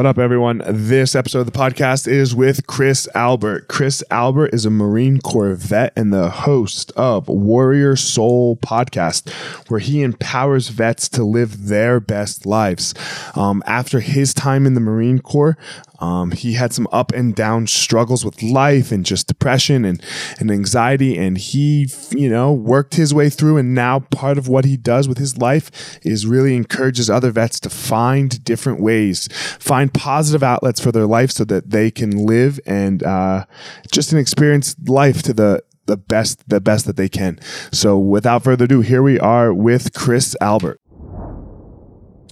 What up, everyone? This episode of the podcast is with Chris Albert. Chris Albert is a Marine Corps vet and the host of Warrior Soul podcast, where he empowers vets to live their best lives. Um, after his time in the Marine Corps, um, he had some up and down struggles with life and just depression and, and anxiety. And he, you know, worked his way through. And now part of what he does with his life is really encourages other vets to find different ways, find positive outlets for their life so that they can live and uh, just an experience life to the, the best, the best that they can. So without further ado, here we are with Chris Albert.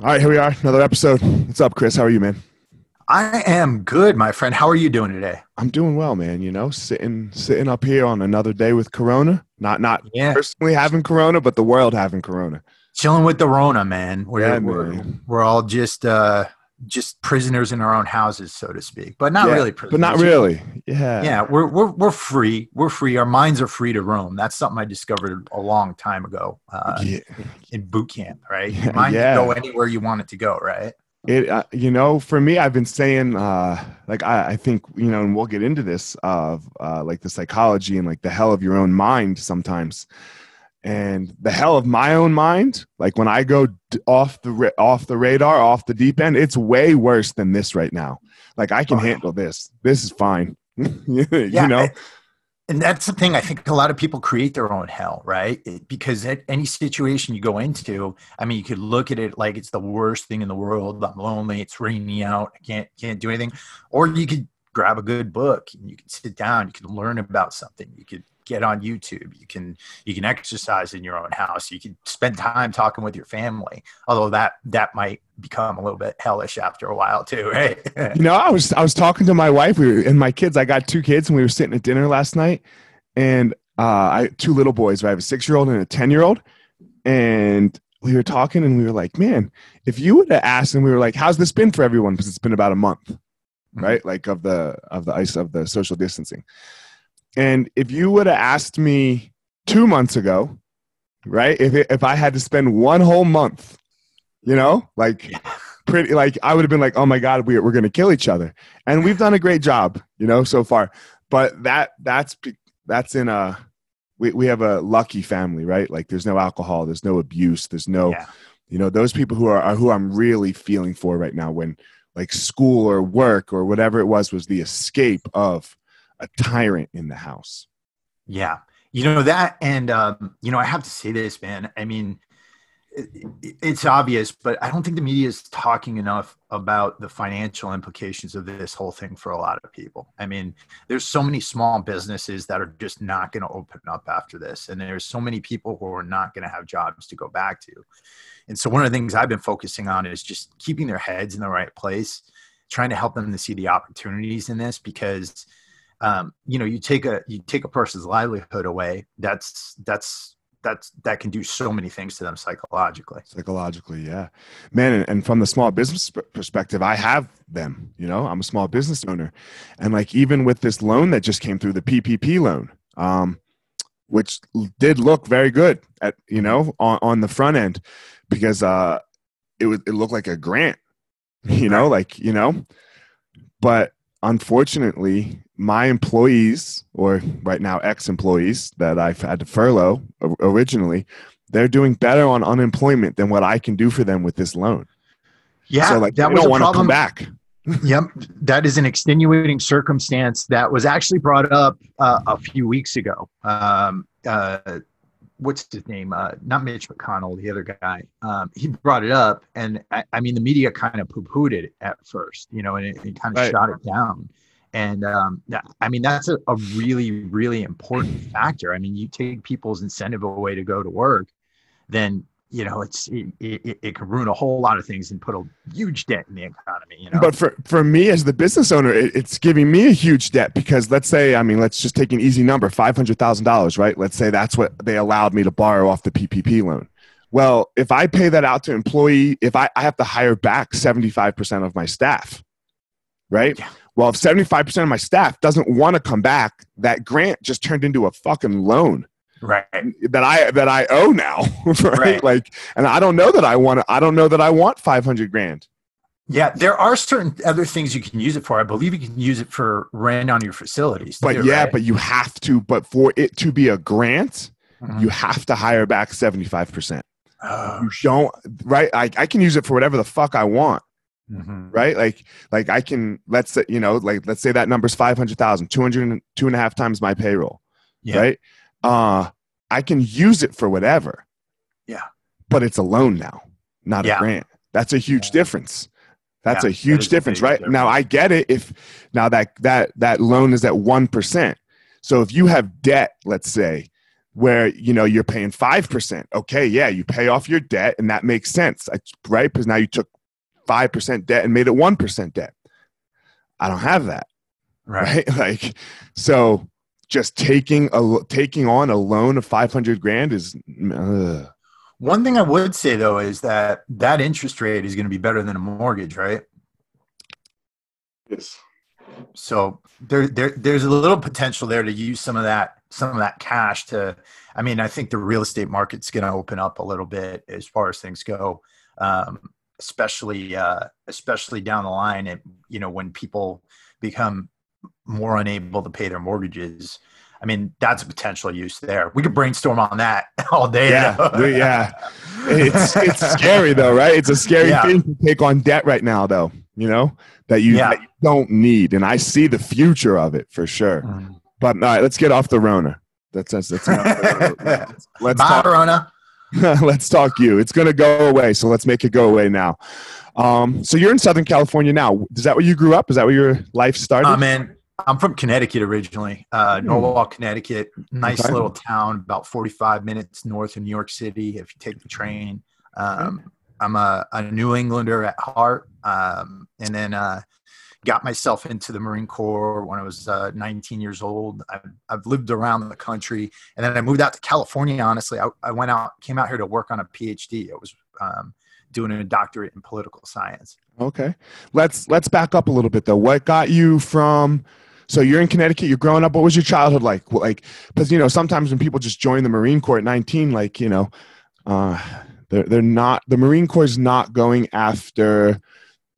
All right, here we are, another episode. What's up, Chris? How are you, man? I am good, my friend. How are you doing today? I'm doing well, man. You know, sitting sitting up here on another day with Corona. Not not yeah. personally having Corona, but the world having Corona. Chilling with the Rona, man. We're yeah, we're, man. we're all just uh just prisoners in our own houses, so to speak. But not yeah, really prisoners. But not really. Yeah. Yeah, we're we're we're free. We're free. Our minds are free to roam. That's something I discovered a long time ago uh, yeah. in, in, boot camp. Right, your mind yeah. can go anywhere you want it to go. Right it uh, you know for me i've been saying uh like I, I think you know and we'll get into this of uh like the psychology and like the hell of your own mind sometimes and the hell of my own mind like when i go off the off the radar off the deep end it's way worse than this right now. Like i can oh, handle this. This is fine. You yeah, know? and that's the thing i think a lot of people create their own hell right? Because at any situation you go into i mean you could look at it like it's the worst thing in the world. I'm lonely. It's raining out. I can't can't do anything. Or you could grab a good book and you can sit down you can learn about something you could get on YouTube. You can you can exercise in your own house. You can spend time talking with your family. Although that that might become a little bit hellish after a while too, right? you know, I was I was talking to my wife we were, and my kids. I got two kids, and we were sitting at dinner last night, and uh, I two little boys. I have a six year old and a ten year old, and we were talking, and we were like, man, if you would have asked, and we were like, how's this been for everyone? Because it's been about a month, mm-hmm. right? Like of the of the ice of the social distancing and if you would have asked me two months ago, right, if, it, if I had to spend one whole month, you know, like pretty like I would have been like, oh my god, we, we're gonna kill each other, and we've done a great job, you know, so far. But that that's that's in a we we have a lucky family, right? Like there's no alcohol, there's no abuse, there's no, Yeah. you know, those people who are, are who I'm really feeling for right now when like school or work or whatever it was was the escape of a tyrant in the house. Yeah. You know that, and um, you know, I have to say this, man. I mean, it's obvious, but I don't think the media is talking enough about the financial implications of this whole thing for a lot of people. I mean, there's so many small businesses that are just not going to open up after this, and there's so many people who are not going to have jobs to go back to. And so, one of the things I've been focusing on is just keeping their heads in the right place, trying to help them to see the opportunities in this because um, you know you take a you take a person's livelihood away that's that's that's that can do so many things to them psychologically. Psychologically, yeah, man. And, and from the small business perspective, I have them. You know, I'm a small business owner, and like even with this loan that just came through, the PPP loan, um, which did look very good at you know on, on the front end, because uh, it was it looked like a grant, you know, like you know, but unfortunately, my employees or right now ex-employees that I've had to furlough originally they're doing better on unemployment than what I can do for them with this loan. yeah so like that they was don't a want to come back. yep that is an extenuating circumstance that was actually brought up uh, a few weeks ago um, uh, what's his name? Uh, not mitch mcconnell the other guy. Um, he brought it up and I, I mean the media kind of poo-pooed it at first you know and it, it kind of Right. shot it down. And um, i mean that's a, a really really important factor. I mean you take people's incentive away to go to work then you know it's it, it, it can ruin a whole lot of things and put a huge debt in the economy you know But for, for me as the business owner, it, it's giving me a huge debt because let's say, I mean, let's just take an easy number, $500,000, right? Let's say that's what they allowed me to borrow off the PPP loan. Well, if I pay that out to employee, if I, I have to hire back 75% of my staff, right? Yeah. Well, if 75% of my staff doesn't want to come back, that grant just turned into a fucking loan. Right that I that I owe now, right? Right. Like, and I don't know that I want. I don't know that I want five hundred grand. yeah there are certain other things you can use it for i believe you can use it for rent on your facilities But too, yeah, right? but you have to. But for it to be a grant, Mhm. you have to hire back seventy five percent. Oh, You don't, right? I I can use it for whatever the fuck I want, mhm. right? Like like I can. Let's say you know, like let's say that number's five hundred thousand, two hundred two and a half times my payroll, Yeah. right? Uh, I can use it for whatever. Yeah. But it's a loan now, not Yeah. a grant. That's a huge Yeah. difference. That's Yeah, a huge a difference, big right? difference. Now I get it if now that that that loan is at 1%. So if you have debt, let's say, where you know you're paying 5%, okay, yeah, you pay off your debt and that makes sense, right? Because now you took 5% debt and made it 1% debt. I don't have that right right? Like, so just taking a taking on a loan of five hundred grand is ugh. one thing i would say though is that that interest rate is going to be better than a mortgage right Yes. so there, there there's a little potential there to use some of that some of that cash to i mean i think the real estate market's going to open up a little bit as far as things go um, especially uh, especially down the line and you know when people become more unable to pay their mortgages i mean that's a potential use there we could brainstorm on that all day Yeah, yeah. It's it's scary though, right? It's a scary Yeah. thing to take on debt right now, though. You know that you, Yeah. that you don't need, and I see the future of it for sure. Mhm. But all right, let's get off the Rona. That's that's, that's enough. let's Bye, talk. Rona. let's talk you. It's gonna go away, so let's make it go away now. Um, so you're in Southern California now. Is that where you grew up? Is that where your life started? I'm in. I'm from Connecticut originally, uh, Hmm. Norwalk, Connecticut. Nice Okay. little town, about 45 minutes north of New York City if you take the train. Um, I'm a, a New Englander at heart, um, and then uh, got myself into the Marine Corps when I was uh, 19 years old. I've, I've lived around the country, and then I moved out to California. Honestly, I, I went out, came out here to work on a PhD. I was um, doing a doctorate in political science. Okay. Let's let's back up a little bit though. What got you from so you're in Connecticut, you're growing up. What was your childhood like? Like because you know, sometimes when people just join the Marine Corps at 19, like, you know, uh they're they're not the Marine Corps is not going after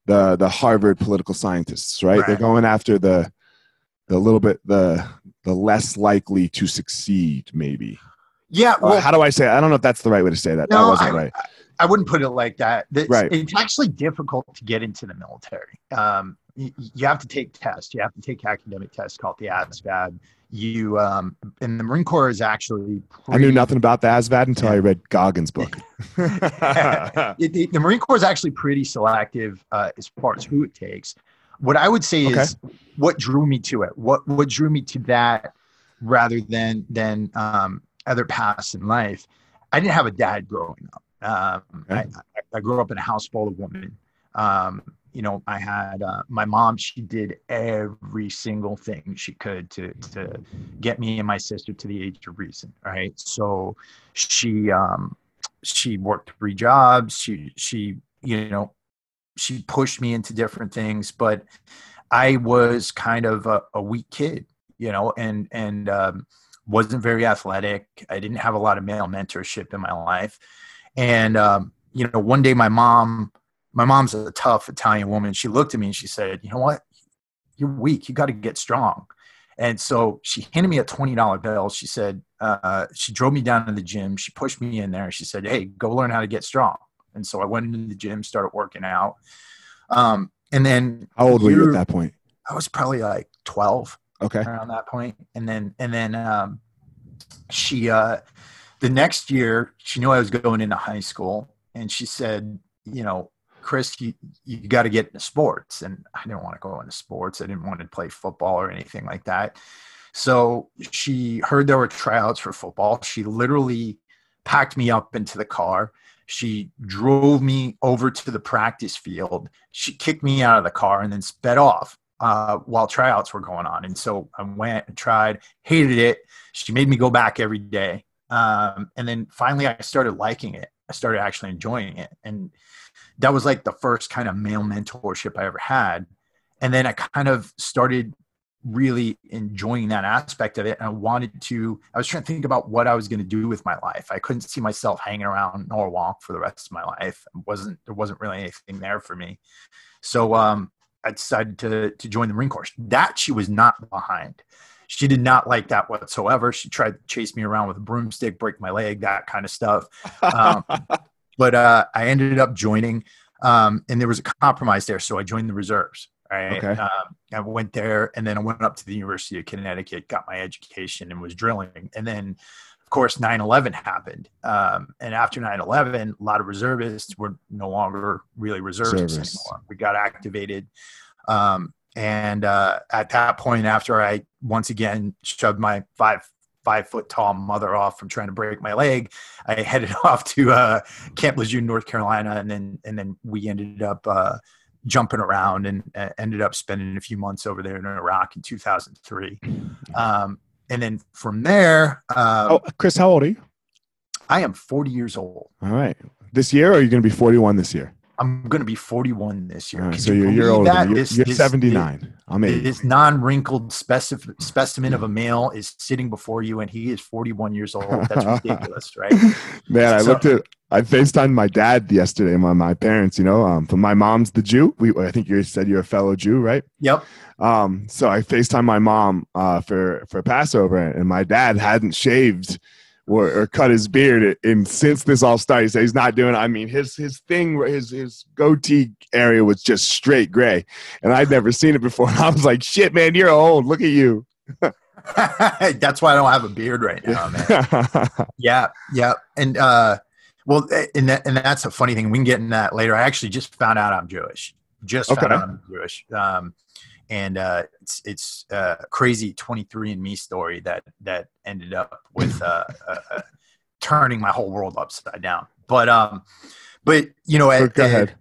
the the Harvard political scientists, right? Right. They're going after the the little bit the the less likely to succeed, maybe. Yeah, well, how do I say? It? I don't know if that's the right way to say that. that wasn't I- right. I wouldn't put it like that. That's- Right. It's actually difficult to get into the military. Um, you, you have to take tests. You have to take academic tests called the ASVAB. You um, and the Marine Corps is actually. I knew nothing about the ASVAB until I read Goggins' book. It, the, the Marine Corps is actually pretty selective uh, as far as who it takes. What I would say Okay. is what drew me to it. What what drew me to that rather than than um, other paths in life. I didn't have a dad growing up. Um, I, Okay. I, I grew up in a house full of women. Um, you know, I had uh, my mom. She did every single thing she could to to get me and my sister to the age of reason. Right. So she um, she worked three jobs. She she you know she pushed me into different things, but I was kind of a, a weak kid, you know, and and um, wasn't very athletic. I didn't have a lot of male mentorship in my life, and um, you know, one day my mom, my mom's a tough Italian woman. She looked at me and she said, "You know what? You're weak. You got to get strong." And so she handed me a twenty dollar bill. She said, uh, she drove me down to the gym. She pushed me in there. She said, "Hey, go learn how to get strong." And so I went into the gym, started working out. Um, and then How old were you at that point? I was probably like twelve Okay. around that point. point and then and then um she uh the next year she knew i was going into high school and she said you know chris you, you got to get into sports and i didn't want to go into sports i didn't want to play football or anything like that so she heard there were tryouts for football she literally packed me up into the car she drove me over to the practice field she kicked me out of the car and then sped off uh, while tryouts were going on. And so I went and tried, hated it. She made me go back every day. Um, and then finally I started liking it. I started actually enjoying it. And that was like the first kind of male mentorship I ever had. And then I kind of started really enjoying that aspect of it. And I wanted to, I was trying to think about what I was going to do with my life. I couldn't see myself hanging around Norwalk for the rest of my life. It wasn't, there wasn't really anything there for me. So, um, I decided to to join the Marine Corps. That she was not behind. She did not like that whatsoever. She tried to chase me around with a broomstick, break my leg, that kind of stuff. Um, but uh, I ended up joining, um, and there was a compromise there, so I joined the reserves. Right. Okay. Um, I went there, and then I went up to the University of Connecticut, got my education, and was drilling. And then, of course, 9/11 happened. Um, and after 9/11, a lot of reservists were no longer really reservists Reservists. anymore. We got activated. Um, and uh, at that point, after I once again shoved my five five foot tall mother off from trying to break my leg, I headed off to uh, Camp Lejeune, North Carolina, and then and then we ended up uh, jumping around and uh, ended up spending a few months over there in Iraq in 2003. Um, and then from there, uh, oh, Chris, how old are you? I am 40 years old. All right. This year, or are you going to be 41 this year? I'm going to be 41 this year. Right, so you you're, you're older. that? You're, This- you're this- 79. I'm 80. This non-wrinkled specif- specimen of a male is sitting before you, and he is 41 years old. That's ridiculous, right? Man, I So- looked at. I FaceTimed my dad yesterday. My my parents, you know, um, my mom's the Jew. We I think you said you're a fellow Jew, right? Yep. Um, so I FaceTimed my mom uh, for for Passover, and my dad hadn't shaved or, or cut his beard. And since this all started, he said he's not doing. it. I mean, his his thing, his his goatee area was just straight gray, and I'd never seen it before. And I was like, "Shit, man, you're old. Look at you." That's why I don't have a beard right now, man. Yeah, yeah, and uh, well, and that, and that's a funny thing. We can get in that later. I actually just found out I'm Jewish. Just found Okay. out I'm Jewish. Um, and uh, it's it's uh, a crazy 23 and Me story that that ended up with uh, uh, turning my whole world upside down. But um, but you know, at, at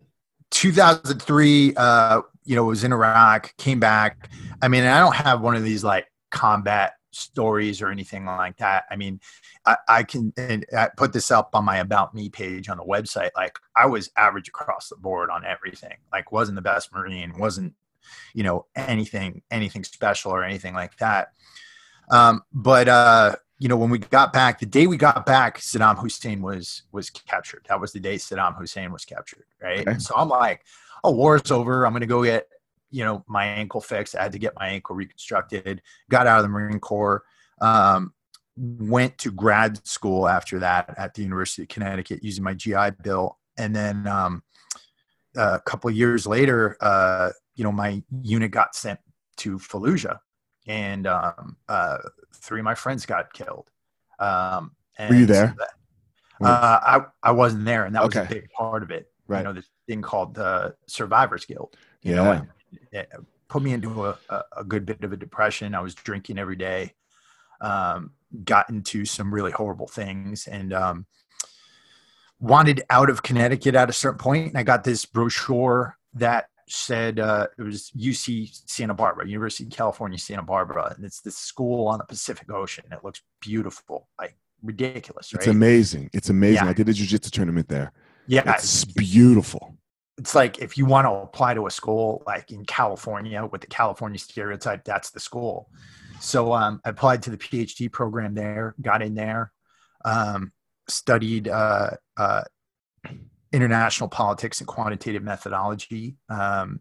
2003, uh, you know, was in Iraq, came back. I mean, I don't have one of these like combat stories or anything like that. I mean, I, I can and I put this up on my About Me page on the website. Like, I was average across the board on everything. Like, wasn't the best Marine, wasn't, you know, anything, anything special or anything like that. Um, but uh, you know, when we got back, the day we got back, Saddam Hussein was was captured. That was the day Saddam Hussein was captured, right? Okay. So I'm like, oh, war's over. I'm going to go get, you know, my ankle fixed. I had to get my ankle reconstructed. Got out of the Marine Corps. Um, went to grad school after that at the University of Connecticut using my GI Bill, and then um, a couple of years later, uh, you know, my unit got sent to Fallujah, and um, uh, three of my friends got killed. Um, Were you there? So that, uh, I I wasn't there, and that was a big part of it. Right. You know, this thing called the Survivors Guilt. You Yeah. know, and it put me into a, a, a good bit of a depression. I was drinking every day. Um, got into some really horrible things, and um, wanted out of Connecticut at a certain point. And I got this brochure that said uh, it was UC Santa Barbara, University of California, Santa Barbara, and it's this school on the Pacific Ocean. It looks beautiful, like ridiculous, right? It's amazing. It's amazing. Yeah. I did a jujitsu tournament there. yeah, It's beautiful. it's like if you want to apply to a school like in California with the California stereotype, that's the school. So um, I applied to the PhD program there, got in there, um, studied uh, uh, international politics and quantitative methodology, um,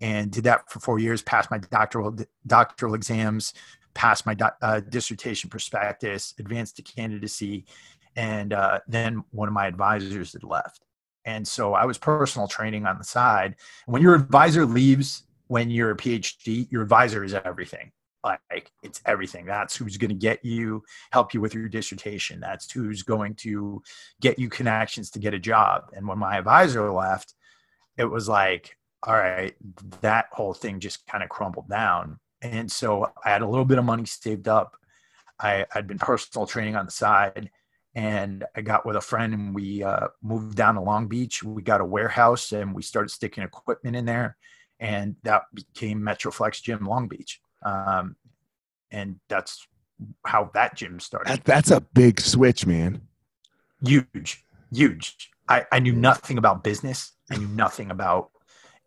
and did that for four years. Passed my doctoral doctoral exams, passed my uh, dissertation prospectus, advanced to candidacy, and uh, then one of my advisors had left. And so I was personal training on the side. When your advisor leaves, when you're a PhD, your advisor is everything. Like it's everything. That's who's going to get you, help you with your dissertation. That's who's going to get you connections to get a job. And when my advisor left, it was like, all right, that whole thing just kind of crumbled down. And so I had a little bit of money saved up. I, I'd been personal training on the side and I got with a friend and we uh, moved down to Long Beach. We got a warehouse and we started sticking equipment in there, and that became Metroflex Gym Long Beach. Um, and that's how that gym started. That, that's a big switch, man. huge, huge. I, I knew nothing about business. I knew nothing about.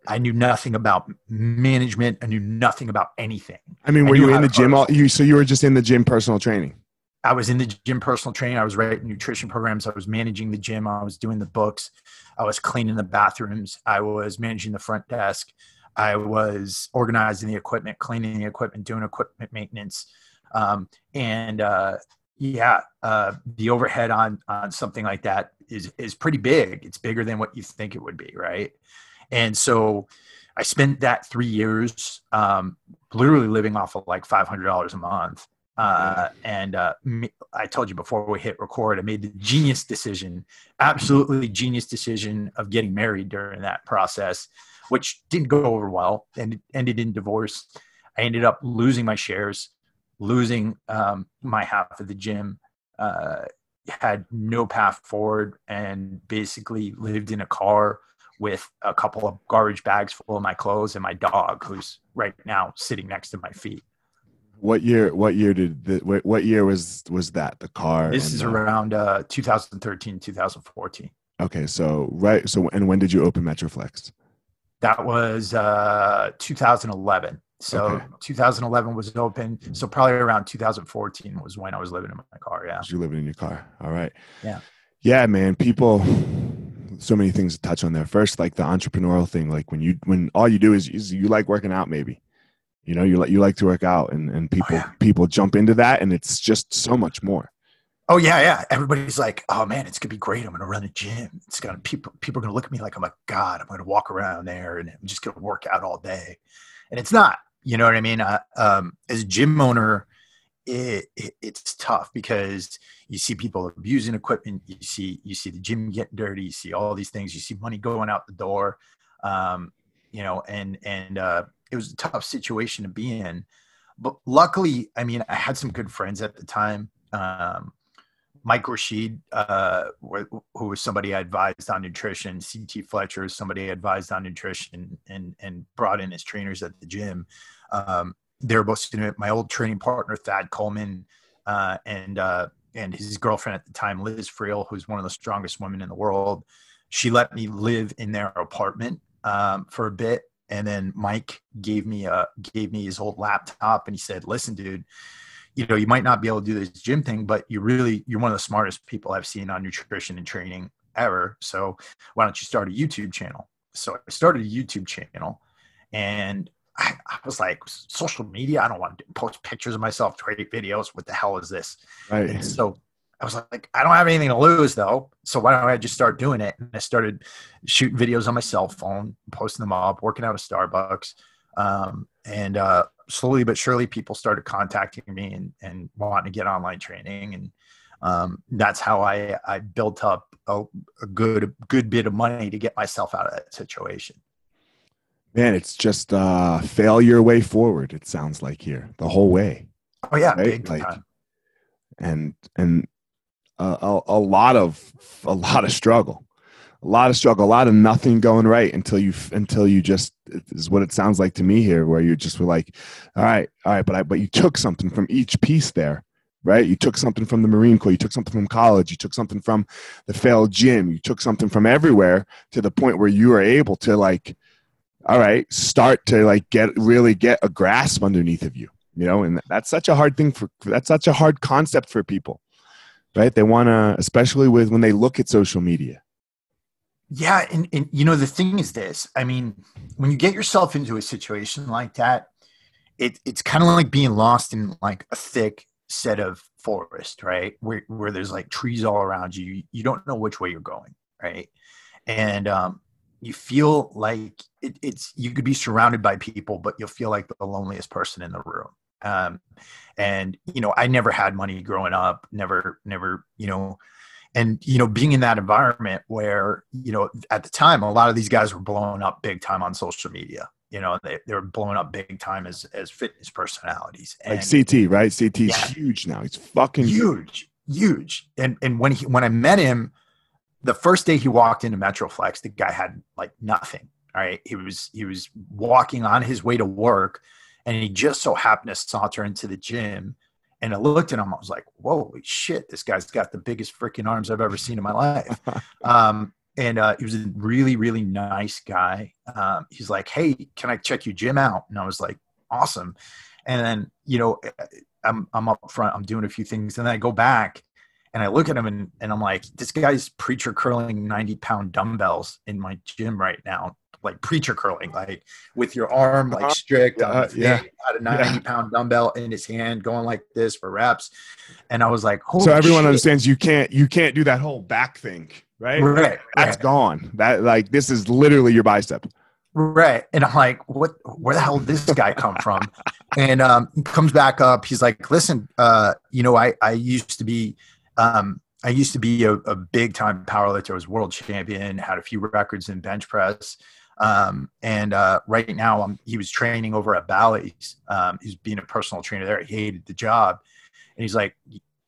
I knew nothing about management. I knew nothing about anything. I mean, were knew you in the gym? All, you so you were just in the gym personal training. I was in the gym personal training. I was writing nutrition programs. I was managing the gym. I was doing the books. I was cleaning the bathrooms. I was managing the front desk. I was organizing the equipment, cleaning the equipment, doing equipment maintenance. Um, and uh, yeah, uh, the overhead on on something like that is is pretty big. It's bigger than what you think it would be, right? And so I spent that three years um, literally living off of like five hundred dollars a month. Uh, and uh, I told you before we hit record, I made the genius decision, absolutely genius decision of getting married during that process, which didn't go over well and ended in divorce. I ended up losing my shares, losing um, my half of the gym, uh, had no path forward, and basically lived in a car with a couple of garbage bags full of my clothes and my dog, who's right now sitting next to my feet. What year? What year did the, what, what year was was that the car? This is the- around uh, 2013, 2014. Okay, so right. So and when did you open Metroflex? That was uh, 2011. So Okay. 2011 was open. So probably around 2014 was when I was living in my car. Yeah. You're living in your car. All right. Yeah. Yeah, man. People. So many things to touch on there. First, like the entrepreneurial thing. Like when you when all you do is, is you like working out, maybe. You know, you like you like to work out, and and people yeah. people jump into that, and it's just so much more. Oh yeah, yeah. Everybody's like, "Oh man, it's gonna be great. I'm gonna run a gym. It's gonna people people are gonna look at me like I'm a god. I'm gonna walk around there and I'm just gonna work out all day." And it's not. You know what I mean? Uh, um, as a gym owner, it, it it's tough because you see people abusing equipment. You see you see the gym getting dirty. You see all these things. You see money going out the door. Um, you know, and and uh, it was a tough situation to be in. But luckily, I mean, I had some good friends at the time. Um, Mike Rashid, uh, who was somebody I advised on nutrition, CT Fletcher is somebody I advised on nutrition and, and brought in as trainers at the gym. Um, they were both my old training partner, Thad Coleman, uh, and, uh, and his girlfriend at the time, Liz Freel, who's one of the strongest women in the world. She let me live in their apartment um, for a bit. And then Mike gave me a, gave me his old laptop and he said, listen, dude, you know, you might not be able to do this gym thing, but you really, you're one of the smartest people I've seen on nutrition and training ever. So why don't you start a YouTube channel? So I started a YouTube channel and I, I, was like, social media, I don't want to post pictures of myself, create videos. What the hell is this? Right. And so I was like, I don't have anything to lose though. So why don't I just start doing it? And I started shooting videos on my cell phone, posting them up, working out at Starbucks. Um, and uh, slowly but surely, people started contacting me and, and wanting to get online training. And um, that's how I, I built up a, a good, good bit of money to get myself out of that situation. Man, it's just uh, fail your way forward. It sounds like here the whole way. Oh yeah, right? big like, time. And and a, a, lot of a lot of struggle, a lot of struggle, a lot of nothing going right until you until you just is what it sounds like to me here, where you just were like, all right, all right, but I but you took something from each piece there, right? You took something from the Marine Corps, you took something from college, you took something from the failed gym, you took something from everywhere to the point where you are able to like, all right, start to like get really get a grasp underneath of you, you know, and that's such a hard thing for that's such a hard concept for people right? They want to, especially with when they look at social media. Yeah, and, and you know the thing is this. I mean, when you get yourself into a situation like that, it, it's kind of like being lost in like a thick set of forest, right? Where where there's like trees all around you. You don't know which way you're going, right? And um, you feel like it, it's you could be surrounded by people, but you'll feel like the loneliest person in the room. Um, and you know, I never had money growing up. Never, never, you know, and you know, being in that environment where you know, at the time, a lot of these guys were blowing up big time on social media. You know, they, they were blowing up big time as as fitness personalities. And, like CT, right? CT's yeah, huge now. He's fucking huge, huge. And and when he when I met him, the first day he walked into Metroflex, the guy had like nothing. All right, he was he was walking on his way to work and he just so happened to saunter into the gym. And I looked at him, I was like, "Holy shit, this guy's got the biggest freaking arms I've ever seen in my life." um, and uh, he was a really, really nice guy. Um, he's like, "Hey, can I check your gym out?" And I was like, "Awesome." And then, you know, I'm I'm up front, I'm doing a few things, and then I go back and I look at him and, and I'm like, this guy's preacher curling 90 pound dumbbells in my gym right now like preacher curling, like with your arm like uh-huh. strict, uh, yeah, had a ninety yeah. pound dumbbell in his hand, going like this for reps, and I was like, so everyone shit. understands you can't you can't do that whole back thing, right? Right, that's right. gone. That like this is literally your bicep. Right. And I'm like, what, where the hell did this guy come from? and um, comes back up. He's like, listen, uh, you know, I, I used to be, um, I used to be a, a big time powerlifter. I was world champion, had a few records in bench press. Um, and uh, right now, he was training over at Bally's. Um, he's being a personal trainer there. He hated the job, and he's like,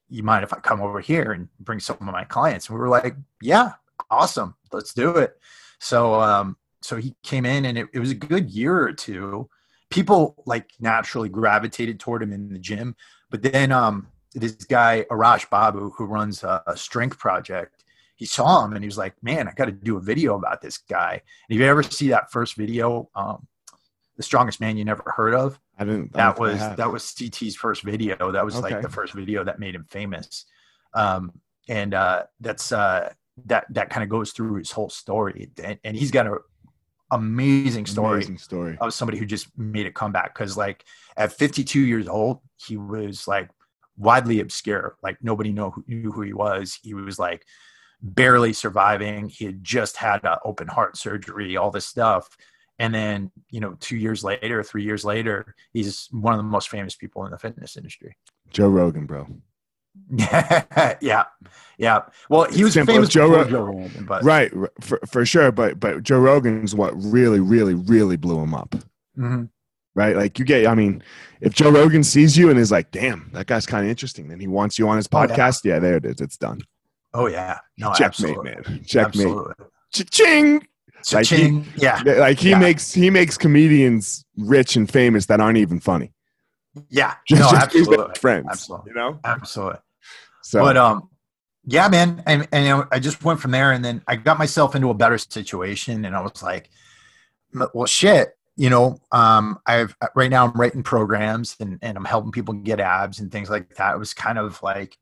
"You mind if I come over here and bring some of my clients?" And we were like, "Yeah, awesome, let's do it." So, um, so he came in, and it, it was a good year or two. People like naturally gravitated toward him in the gym, but then um, this guy Arash Babu, who runs a, a strength project, he saw him and he was like, "Man, I got to do a video about this guy." And if you ever see that first video, um, the strongest man you never heard of, I didn't. that was that was CT's first video. That was okay. like the first video that made him famous, um, and uh, that's uh, that that kind of goes through his whole story. And, and he's got a amazing story, amazing story of somebody who just made a comeback. Because like at 52 years old, he was like widely obscure. Like nobody know who, knew who he was. He was like barely surviving. He had just had an open heart surgery, all this stuff. And then, you know, two years later, three years later, he's one of the most famous people in the fitness industry. Joe Rogan, bro. yeah, yeah, yeah. Well, he was Simple. famous Joe, Joe Rogan, but right, for, for sure. But but Joe Rogan's what really, really, really blew him up. Mm-hmm. Right, like you get. I mean, if Joe Rogan sees you and is like, "Damn, that guy's kind of interesting," then he wants you on his podcast. Oh, yeah. yeah, there it is. It's done. Oh yeah, no, checkmate, absolutely. man. Checkmate. Cha-ching. Cha-ching. Like he, yeah. Like he yeah. makes he makes comedians rich and famous that aren't even funny. Yeah. Just, no, just absolutely. Friends. Absolutely. You know? Absolutely. So but um yeah, man. And and you know, I just went from there and then I got myself into a better situation and I was like, well shit, you know, um, I've right now I'm writing programs and, and I'm helping people get abs and things like that. It was kind of like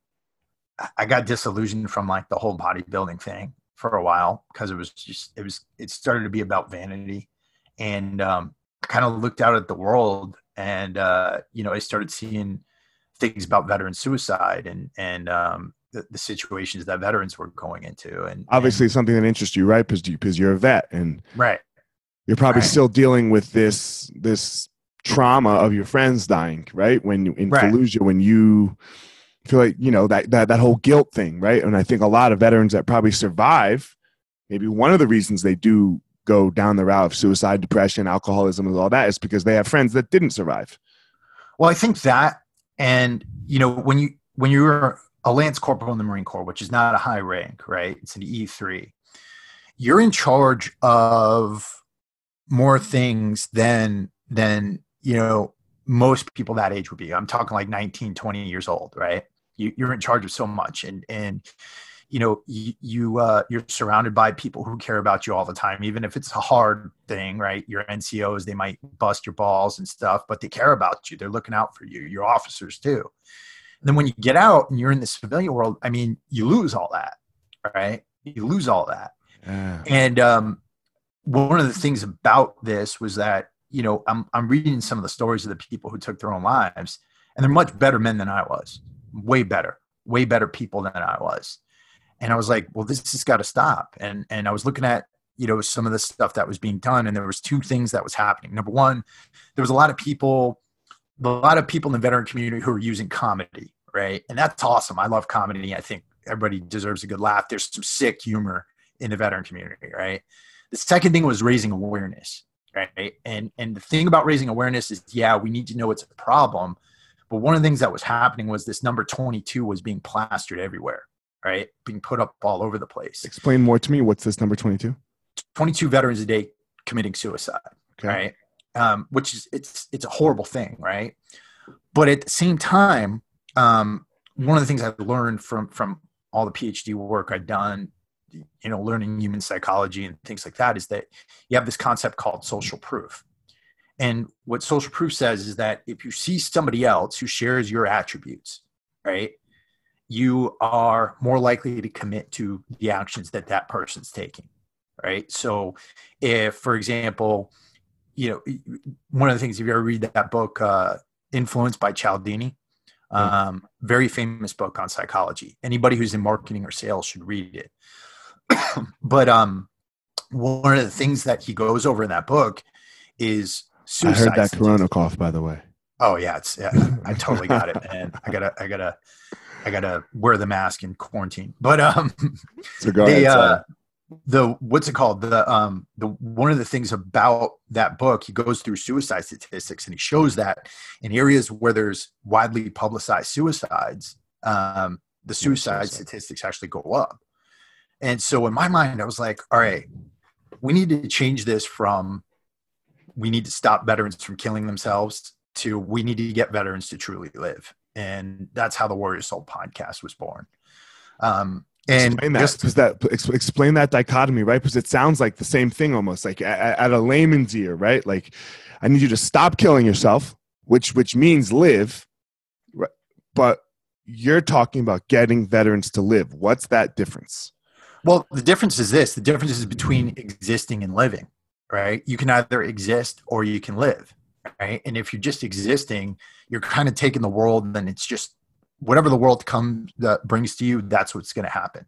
I got disillusioned from like the whole bodybuilding thing for a while because it was just it was it started to be about vanity, and um, I kind of looked out at the world, and uh, you know I started seeing things about veteran suicide and and um, the, the, situations that veterans were going into, and obviously and, something that interests you, right? Because because you're a vet, and right, you're probably right. still dealing with this this trauma of your friends dying, right? When in right. Fallujah, when you feel like you know that that that whole guilt thing, right? And I think a lot of veterans that probably survive, maybe one of the reasons they do go down the route of suicide, depression, alcoholism, and all that is because they have friends that didn't survive. Well, I think that, and you know, when you when you're a lance corporal in the Marine Corps, which is not a high rank, right? It's an E three. You're in charge of more things than than you know most people that age would be. I'm talking like 19, 20 years old, right? You, are in charge of so much, and and you know you, you uh, you're surrounded by people who care about you all the time, even if it's a hard thing, right? Your NCOs they might bust your balls and stuff, but they care about you. They're looking out for you. Your officers too. And then when you get out and you're in the civilian world, I mean, you lose all that, right? You lose all that. Yeah. And um, one of the things about this was that you know I'm I'm reading some of the stories of the people who took their own lives, and they're much better men than I was, way better, way better people than I was. And I was like, well, this has got to stop. And and I was looking at you know some of the stuff that was being done, and there was two things that was happening. Number one, there was a lot of people, a lot of people in the veteran community who were using comedy, right? And that's awesome. I love comedy. I think everybody deserves a good laugh. There's some sick humor in the veteran community, right? The second thing was raising awareness, right? And and the thing about raising awareness is, yeah, we need to know it's a problem, but one of the things that was happening was this number 22 was being plastered everywhere, right? Being put up all over the place. Explain more to me. What's this number 22? 22 veterans a day committing suicide, okay. right? Um, which is it's it's a horrible thing, right? But at the same time, um, one of the things I've learned from from all the PhD work I've done you know learning human psychology and things like that is that you have this concept called social proof and what social proof says is that if you see somebody else who shares your attributes right you are more likely to commit to the actions that that person's taking right? So if for example you know one of the things if you ever read that book uh, Influence by cialdini um, very famous book on psychology. Anybody who's in marketing or sales should read it. But um, one of the things that he goes over in that book is suicide. I heard that Corona cough, by the way. Oh yeah, it's yeah, I totally got it, man. I gotta, I gotta, I gotta wear the mask in quarantine. But um, so ahead, uh, the what's it called? The um, the one of the things about that book, he goes through suicide statistics, and he shows that in areas where there's widely publicized suicides, um, the suicide statistics actually go up. And so in my mind, I was like, all right, we need to change this from we need to stop veterans from killing themselves to we need to get veterans to truly live. And that's how the Warrior Soul podcast was born. Um, and explain that, just, that explain that dichotomy, right? Because it sounds like the same thing almost like at, at a layman's ear, right? Like I need you to stop killing yourself, which which means live, right? but you're talking about getting veterans to live. What's that difference? Well, the difference is this the difference is between existing and living, right? You can either exist or you can live, right? And if you're just existing, you're kind of taking the world and it's just whatever the world comes that brings to you, that's what's going to happen.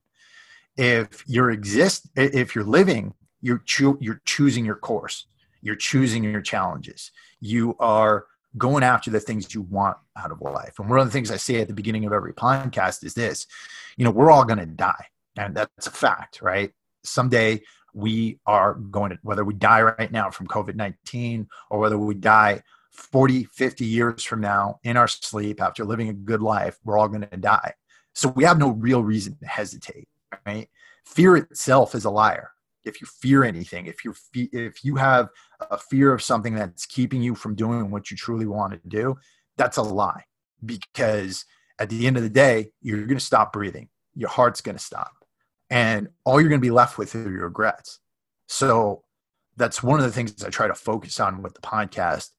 If you're exist, if you're living, you're cho- you're choosing your course. You're choosing your challenges. You are going after the things you want out of life. And one of the things I say at the beginning of every podcast is this: you know, we're all going to die and that's a fact, right? Someday we are going to, whether we die right now from COVID 19 or whether we die 40, 50 years from now in our sleep after living a good life, we're all going to die. So we have no real reason to hesitate, right? Fear itself is a liar. If you fear anything, if you if you have a fear of something that's keeping you from doing what you truly want to do, that's a lie. Because at the end of the day, you're going to stop breathing. Your heart's going to stop and all you're going to be left with are your regrets. So that's one of the things I try to focus on with the podcast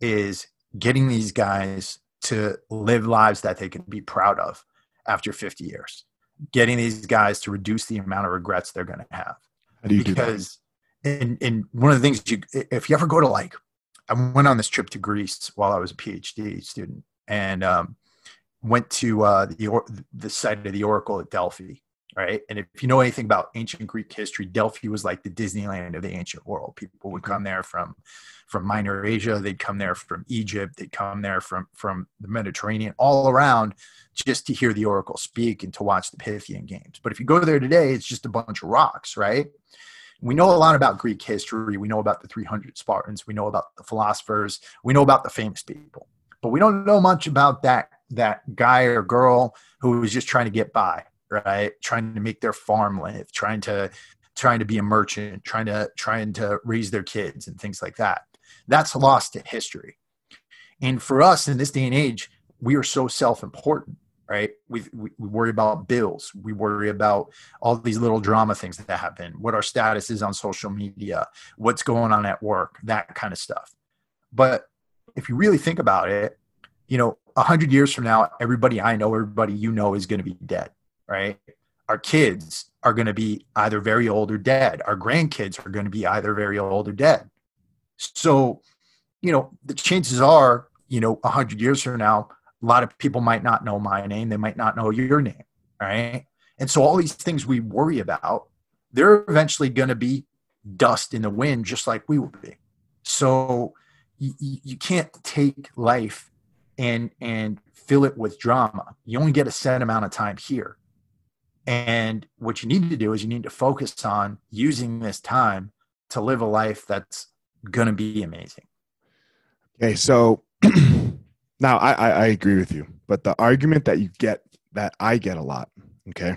is getting these guys to live lives that they can be proud of after 50 years. getting these guys to reduce the amount of regrets they're going to have. How do you because, and, and one of the things you, if you ever go to like, I went on this trip to Greece while I was a PhD student and um, went to uh, the, the site of the Oracle at Delphi. Right. And if you know anything about ancient Greek history, Delphi was like the Disneyland of the ancient world. People would mm-hmm. come there from from Minor Asia, they'd come there from Egypt, they'd come there from from the Mediterranean, all around just to hear the Oracle speak and to watch the Pythian games. But if you go there today, it's just a bunch of rocks, right? We know a lot about Greek history. We know about the 300 Spartans. We know about the philosophers. We know about the famous people but we don't know much about that that guy or girl who was just trying to get by right? Trying to make their farm live trying to trying to be a merchant trying to trying to raise their kids and things like that. That's lost in history. And for us in this day and age we are so self-important right? We, we, we worry about bills. We worry about all these little drama things that happen what our status is on social media what's going on at work that kind of stuff. But if you really think about it, you know, a hundred years from now, everybody I know, everybody you know is going to be dead, right? Our kids are going to be either very old or dead. Our grandkids are going to be either very old or dead. So, you know, the chances are, you know, a hundred years from now, a lot of people might not know my name. They might not know your name, right? And so all these things we worry about, they're eventually going to be dust in the wind, just like we will be. So you, you can't take life and and fill it with drama. You only get a set amount of time here. And what you need to do is you need to focus on using this time to live a life that's going to be amazing. Okay, so now I, I, I agree with you, but the argument that you get that I get a lot, okay,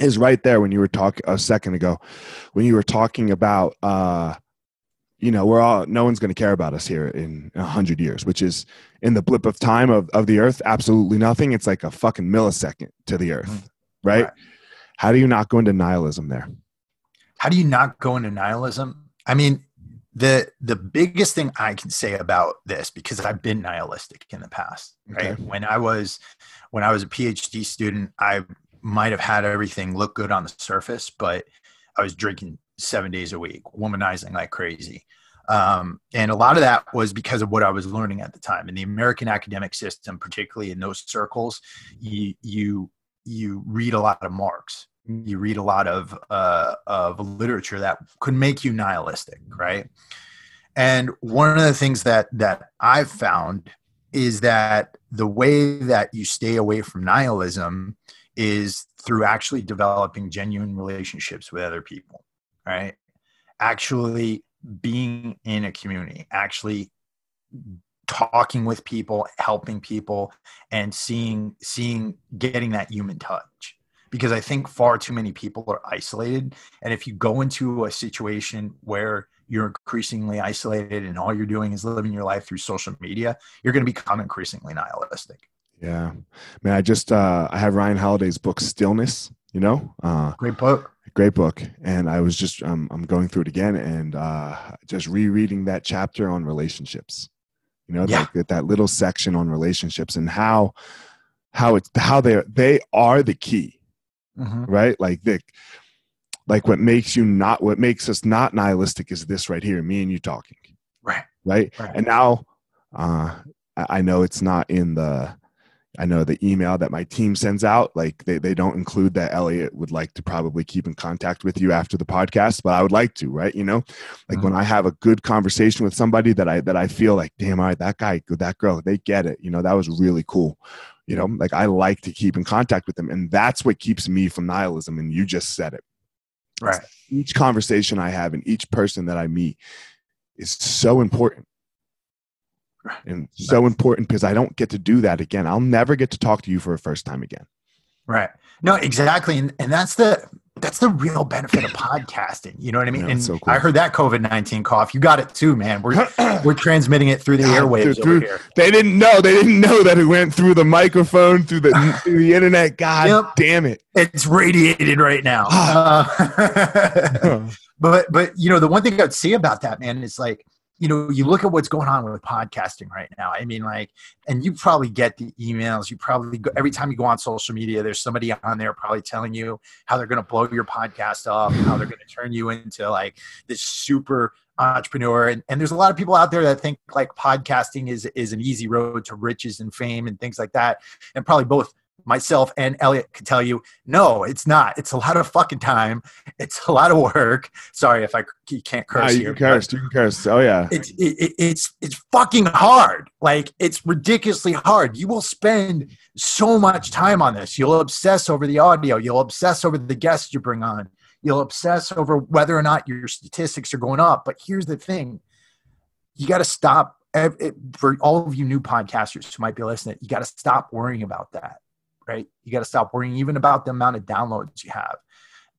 is right there when you were talking a second ago, when you were talking about uh, you know we're all no one's going to care about us here in a hundred years which is in the blip of time of, of the earth absolutely nothing it's like a fucking millisecond to the earth mm-hmm. Right? right how do you not go into nihilism there how do you not go into nihilism i mean the the biggest thing i can say about this because i've been nihilistic in the past right okay. when i was when i was a phd student i might have had everything look good on the surface but i was drinking seven days a week, womanizing like crazy. Um, and a lot of that was because of what I was learning at the time. In the American academic system, particularly in those circles, you you you read a lot of Marx, you read a lot of uh, of literature that could make you nihilistic, right? And one of the things that that I've found is that the way that you stay away from nihilism is through actually developing genuine relationships with other people right? Actually being in a community, actually talking with people, helping people, and seeing seeing getting that human touch. Because I think far too many people are isolated. And if you go into a situation where you're increasingly isolated and all you're doing is living your life through social media, you're going to become increasingly nihilistic. Yeah, man. I just uh, I have Ryan Holiday's book Stillness. You know, uh, great book great book and i was just um, i'm going through it again and uh, just rereading that chapter on relationships you know yeah. that, that little section on relationships and how how it's how they they are the key mm-hmm. right like the like what makes you not what makes us not nihilistic is this right here me and you talking right right, right. and now uh i know it's not in the I know the email that my team sends out, like they, they don't include that Elliot would like to probably keep in contact with you after the podcast, but I would like to, right? You know, like mm-hmm. when I have a good conversation with somebody that I that I feel like, damn, all right, that guy, that girl, they get it. You know, that was really cool. You know, like I like to keep in contact with them. And that's what keeps me from nihilism. And you just said it. Right. Each conversation I have and each person that I meet is so important and so important because I don't get to do that again. I'll never get to talk to you for a first time again. Right. No, exactly. And, and that's the that's the real benefit of podcasting. You know what I mean? Yeah, and so cool. I heard that COVID nineteen cough. You got it too, man. We're we're transmitting it through the airwaves through, through, They didn't know. They didn't know that it went through the microphone, through the through the internet. God yep. damn it! It's radiated right now. uh, but but you know the one thing I'd say about that, man, is like you know, you look at what's going on with podcasting right now. I mean, like, and you probably get the emails. You probably go, every time you go on social media, there's somebody on there probably telling you how they're going to blow your podcast up, how they're going to turn you into like this super entrepreneur. And, and there's a lot of people out there that think like podcasting is is an easy road to riches and fame and things like that. And probably both myself and Elliot could tell you, no, it's not. It's a lot of fucking time. It's a lot of work. Sorry if I you can't curse you here. Can curse. You can curse. Oh yeah. It's it, it's it's fucking hard. Like it's ridiculously hard. You will spend so much time on this. You'll obsess over the audio. You'll obsess over the guests you bring on. You'll obsess over whether or not your statistics are going up. But here's the thing: you got to stop. For all of you new podcasters who might be listening, you got to stop worrying about that right? You got to stop worrying even about the amount of downloads you have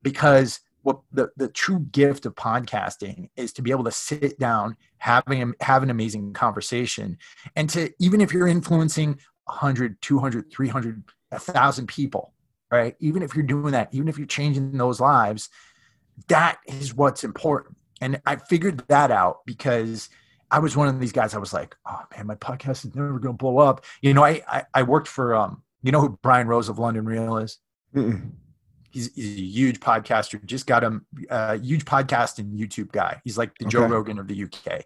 because what the, the true gift of podcasting is to be able to sit down, having have an amazing conversation, and to even if you're influencing 100, 200, 300, 1,000 people, right? Even if you're doing that, even if you're changing those lives, that is what's important. And I figured that out because I was one of these guys. I was like, oh man, my podcast is never going to blow up. You know, I, I, I worked for um, you know who Brian Rose of London Real is? He's, he's, a huge podcaster. Just got him a uh, huge podcast and YouTube guy. He's like the okay. Joe Rogan of the UK.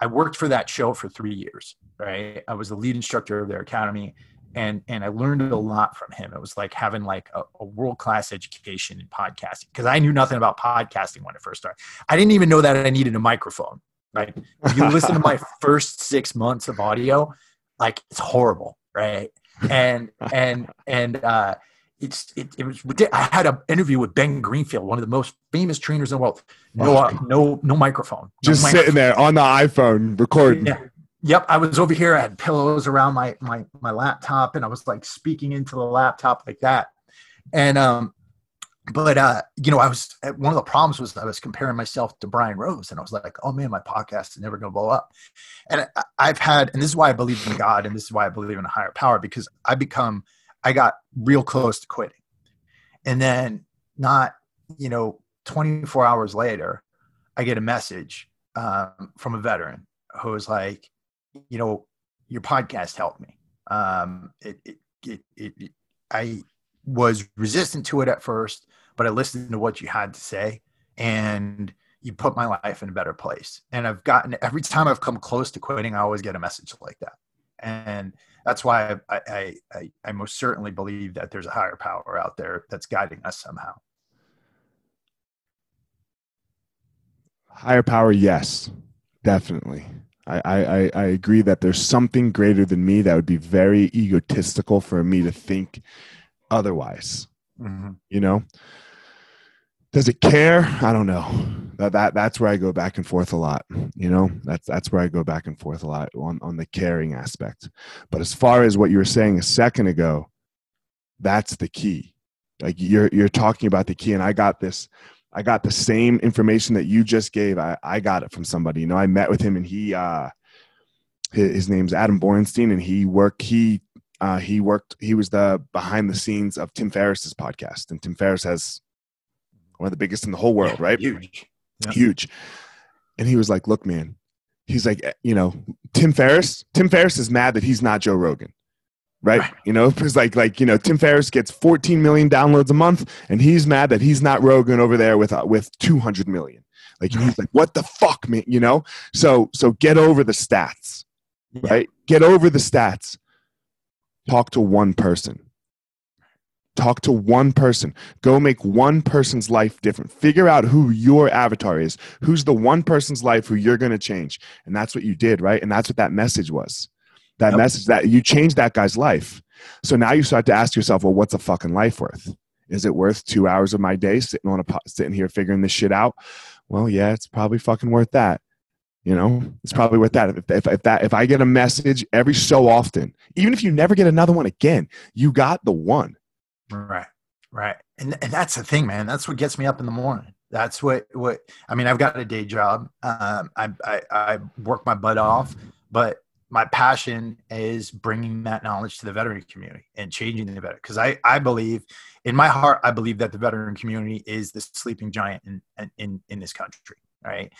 I worked for that show for three years. Right, I was the lead instructor of their academy, and and I learned a lot from him. It was like having like a, a world class education in podcasting because I knew nothing about podcasting when I first started. I didn't even know that I needed a microphone. Right, if you listen to my first six months of audio, like it's horrible. Right, and and and uh, it's it, it was I had an interview with Ben Greenfield, one of the most famous trainers in the world. No, uh, no, no microphone. No Just microphone. sitting there on the iPhone recording. Yeah. Yep, I was over here. I had pillows around my my my laptop, and I was like speaking into the laptop like that. And um, but uh, you know, I was one of the problems was I was comparing myself to Brian Rose, and I was like, oh man, my podcast is never going to blow up. And I, have had, and this is why I believe in God, and this is why I believe in a higher power, because I become, I got real close to quitting, and then not, you know, 24 hours later, I get a message um, from a veteran who was like, you know, your podcast helped me. Um, it, it, it, it I was resistant to it at first but I listened to what you had to say and you put my life in a better place. And I've gotten every time I've come close to quitting, I always get a message like that. And that's why I, I, I, I most certainly believe that there's a higher power out there that's guiding us somehow. Higher power, yes, definitely. I, I, I agree that there's something greater than me that would be very egotistical for me to think otherwise. Mm-hmm. You know, does it care? I don't know. That, that that's where I go back and forth a lot. You know, that's that's where I go back and forth a lot on on the caring aspect. But as far as what you were saying a second ago, that's the key. Like you're you're talking about the key, and I got this. I got the same information that you just gave. I I got it from somebody. You know, I met with him, and he uh, his, his name's Adam Borenstein, and he worked he uh, he worked he was the behind the scenes of tim ferriss's podcast and tim ferriss has one of the biggest in the whole world, yeah, right? Huge. Yeah. Huge. And he was like, look, man, he's like, eh, you know, Tim Ferriss, Tim Ferriss is mad that he's not Joe Rogan. Right? right. You know, because like, like, you know, Tim Ferriss gets 14 million downloads a month and he's mad that he's not Rogan over there with, uh, with 200 million. Like, he's like, what the fuck, man? You know? So, so get over the stats, yeah. right? Get over the stats. Talk to one person Talk to one person. Go make one person's life different. Figure out who your avatar is. Who's the one person's life who you're going to change. And that's what you did, right? And that's what that message was. That yep. message that you changed that guy's life. So now you start to ask yourself, well, what's a fucking life worth? Is it worth two hours of my day sitting on a sitting here figuring this shit out? Well, yeah, it's probably fucking worth that. You know, it's probably worth that. If, if, if, that if I get a message every so often, even if you never get another one again, you got the one. Right. Right. And, and that's the thing, man. That's what gets me up in the morning. That's what, what, I mean, I've got a day job. Um, I, I, I work my butt off, but my passion is bringing that knowledge to the veteran community and changing the veteran. Cause I, I believe in my heart, I believe that the veteran community is the sleeping giant in, in, in this country. right?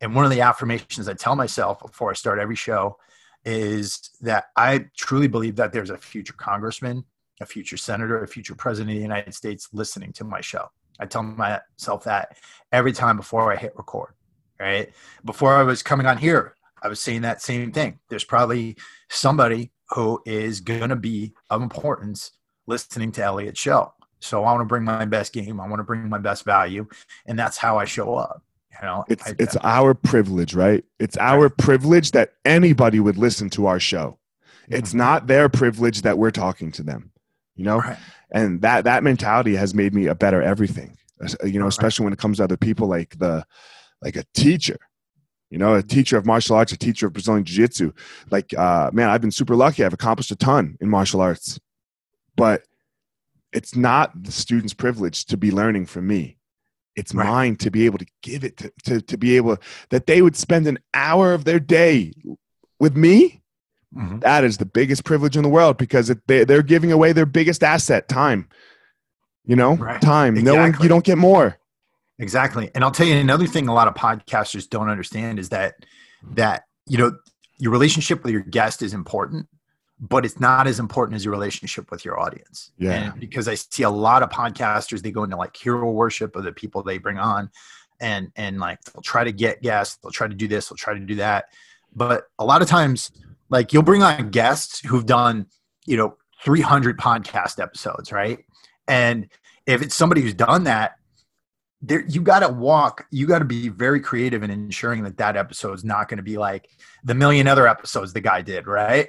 And one of the affirmations I tell myself before I start every show is that I truly believe that there's a future congressman, a future senator, a future president of the United States listening to my show. I tell myself that every time before I hit record, right? Before I was coming on here, I was saying that same thing. There's probably somebody who is going to be of importance listening to Elliot's show. So I want to bring my best game. I want to bring my best value, and that's how I show up. You know, it's I, it's our privilege, right? It's our privilege that anybody would listen to our show. It's Mhm. not their privilege that we're talking to them. You know, Right. and that that mentality has made me a better everything. You know, Right. especially when it comes to other people, like the like a teacher. You know, a teacher of martial arts, a teacher of Brazilian Jiu Jitsu. Like, uh, man, I've been super lucky. I've accomplished a ton in martial arts, but it's not the student's privilege to be learning from me. It's Right. mine to be able to give it to, to, to be able that they would spend an hour of their day with me. Mhm. That is the biggest privilege in the world because they, they're giving away their biggest asset, time. You know, Right. time. No one, you don't get more. Exactly. And I'll tell you another thing a lot of podcasters don't understand is that that you know your relationship with your guest is important, but it's not as important as your relationship with your audience. Yeah. And because I see a lot of podcasters, they go into like hero worship of the people they bring on and and like they'll try to get guests, they'll try to do this, they'll try to do that. But a lot of times, like you'll bring on guests who've done, you know, 300 podcast episodes, right? And if it's somebody who's done that, there you got to walk you got to be very creative in ensuring that that episode is not going to be like the million other episodes the guy did right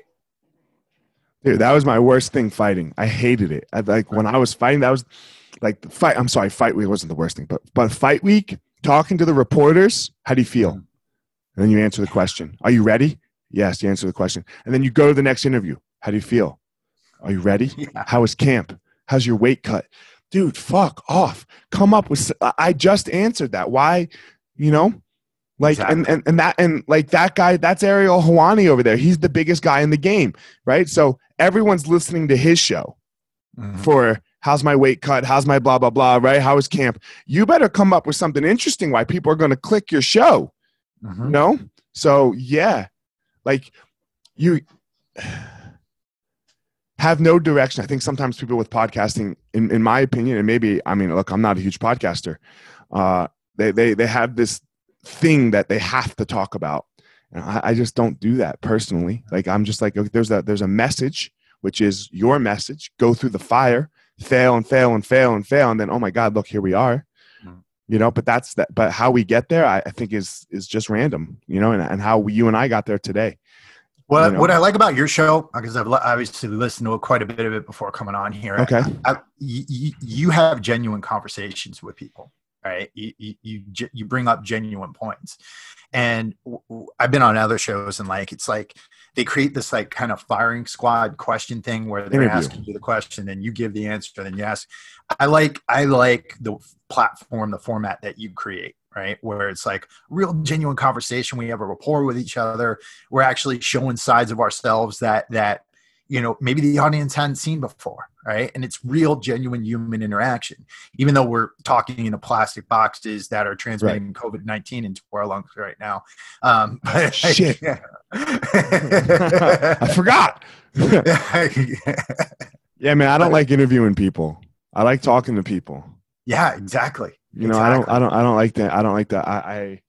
Dude, that was my worst thing fighting. I hated it. I, like when I was fighting, that was like the fight. I'm sorry, fight week wasn't the worst thing, but but fight week, talking to the reporters, how do you feel? Mhm. And then you answer the question. Are you ready? Yes, you answer the question. And then you go to the next interview. How do you feel? Are you ready? yeah How was camp? How's your weight cut? Dude, fuck off. Come up with. I just answered that. Why? You know, like and, Exactly. and and that and like that guy. That's Ariel Helwani over there. He's the biggest guy in the game, right? So everyone's listening to his show Mhm. for how's my weight cut? How's my blah blah blah? Right? How is camp? You better come up with something interesting. Why people are going to click your show? Mhm. No. So yeah, like you have no direction. I think sometimes people with podcasting, in, in my opinion, and maybe I mean, look, I'm not a huge podcaster. Uh, they they they have this thing that they have to talk about, and I, I just don't do that personally. Like I'm just like okay, there's a there's a message which is your message. Go through the fire, fail and fail and fail and fail, and then oh my God, look here we are. You know, but that's that. But how we get there, I, I think is is just random. You know, and, and how we, you and I got there today. what, you know. what i like about your show because i've obviously listened to quite a bit of it before coming on here Okay. I, you, you have genuine conversations with people right you, you, you, you bring up genuine points and i've been on other shows and like it's like they create this like kind of firing squad question thing where they're Interview. asking you the question and you give the answer and then you ask i like i like the platform the format that you create right? Where it's like real genuine conversation. We have a rapport with each other. We're actually showing sides of ourselves that that you know maybe the audience hadn't seen before right and it's real genuine human interaction even though we're talking in a plastic boxes that are transmitting covid-19 into our lungs right now um Shit. I forgot. yeah, man, I don't like interviewing people. I like talking to people. yeah exactly You know, I don't, I don't, I don't like that. I don't like that. I, I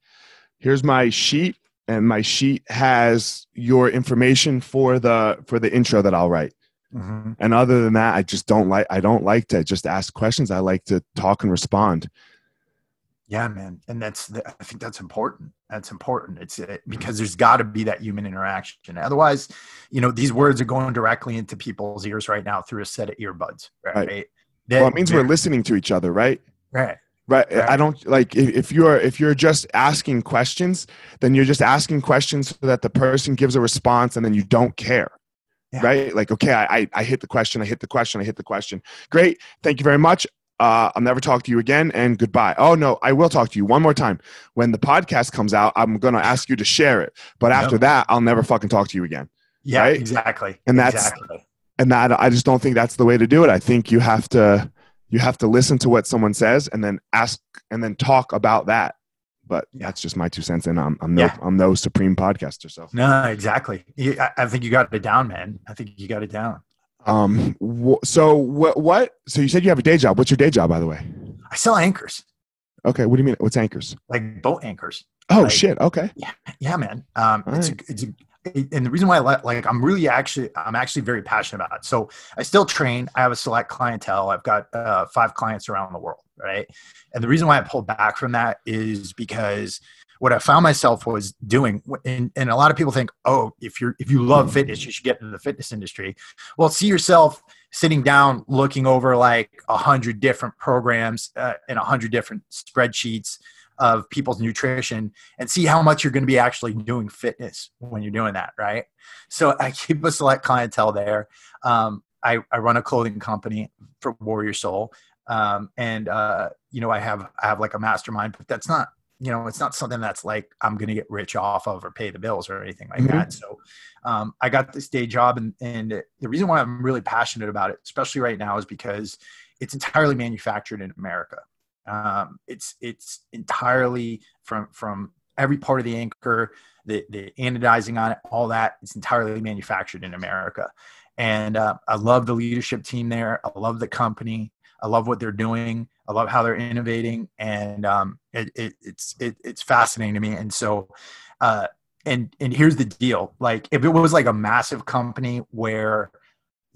here's my sheet, and my sheet has your information for the for the intro that I'll write. Mhm. And other than that, I just don't like. I don't like to just ask questions. I like to talk and respond. yeah man and that's the, i think that's important that's important it's uh, because there's got to be that human interaction otherwise you know these words are going directly into people's ears right now through a set of earbuds right, Right. That- Well, it means we're listening to each other, right? right Right. Right. I don't like if, if you're if you're just asking questions, then you're just asking questions so that the person gives a response and then you don't care. Yeah. Right? Like, okay, I, I I hit the question, I hit the question, I hit the question. Great. Thank you very much. Uh, I'll never talk to you again and goodbye. Oh no, I will talk to you one more time. When the podcast comes out, I'm gonna ask you to share it. But after that, I'll never fucking talk to you again. Yeah, Right? exactly. And that's- exactly. and that I just don't think that's the way to do it. I think you have to you have to listen to what someone says and then ask and then talk about that. but Yeah. that's just my two cents. And I'm I'm no Yeah. I'm no supreme podcaster. So No, exactly. I, I think you got it down, man. I think you got it down. um wh- so what what so you said you have a day job. What's your day job by the way? I sell anchors, Okay, what do you mean? What's anchors? like boat anchors. Oh Like- shit. Okay. Yeah, yeah man. Um, All it's, a, it's a, and the reason why I li- like I'm really actually I'm actually very passionate about it. So I still train. I have a select clientele. I've got uh, five clients around the world, right? And the reason why I pulled back from that is because what I found myself was doing, and, and a lot of people think, oh, if you're if you love fitness, you should get into the fitness industry. Well, see yourself sitting down, looking over like a hundred different programs uh, and a hundred different spreadsheets of people's nutrition and see how much you're going to be actually doing fitness when you're doing that, right? So I keep a select clientele there. Um, I, I run a clothing company for Warrior Soul, um, and uh, you know I have I have like a mastermind, but that's not you know it's not something that's like I'm going to get rich off of or pay the bills or anything like Mhm. that. So um, I got this day job, and and the reason why I'm really passionate about it, especially right now, is because it's entirely manufactured in America. Um, it's it's entirely from from every part of the anchor, the the anodizing on it, all that. It's entirely manufactured in America, and uh, I love the leadership team there. I love the company. I love what they're doing. I love how they're innovating, and um, it, it, it's it, it's fascinating to me. And so, uh, and and here's the deal: like if it was like a massive company where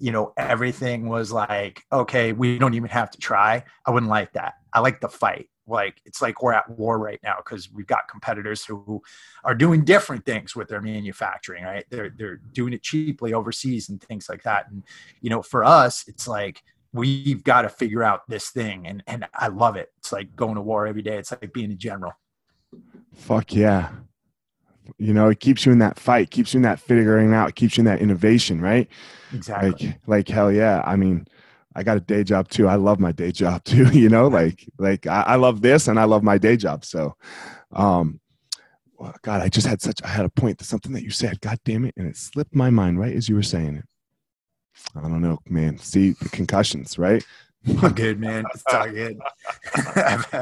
you know everything was like okay we don't even have to try. I wouldn't like that. I like the fight. Like it's like we're at war right now because we've got competitors who are doing different things with their manufacturing right? They're they're doing it cheaply overseas and things like that. And you know for us it's like we've got to figure out this thing. And and i love it. It's like going to war every day. It's like being a general. Fuck yeah. You know, it keeps you in that fight, keeps you in that figuring out, keeps you in that innovation, right? exactly Like, like hell yeah. I mean, I got a day job too. I love my day job too. You know, like, like I, I love this and I love my day job. So, um, well, God, I just had such. I had a point to something that you said. God damn it, and it slipped my mind right as you were saying it. I don't know, man. See the concussions, right? I'm good, man. It's all good. I've,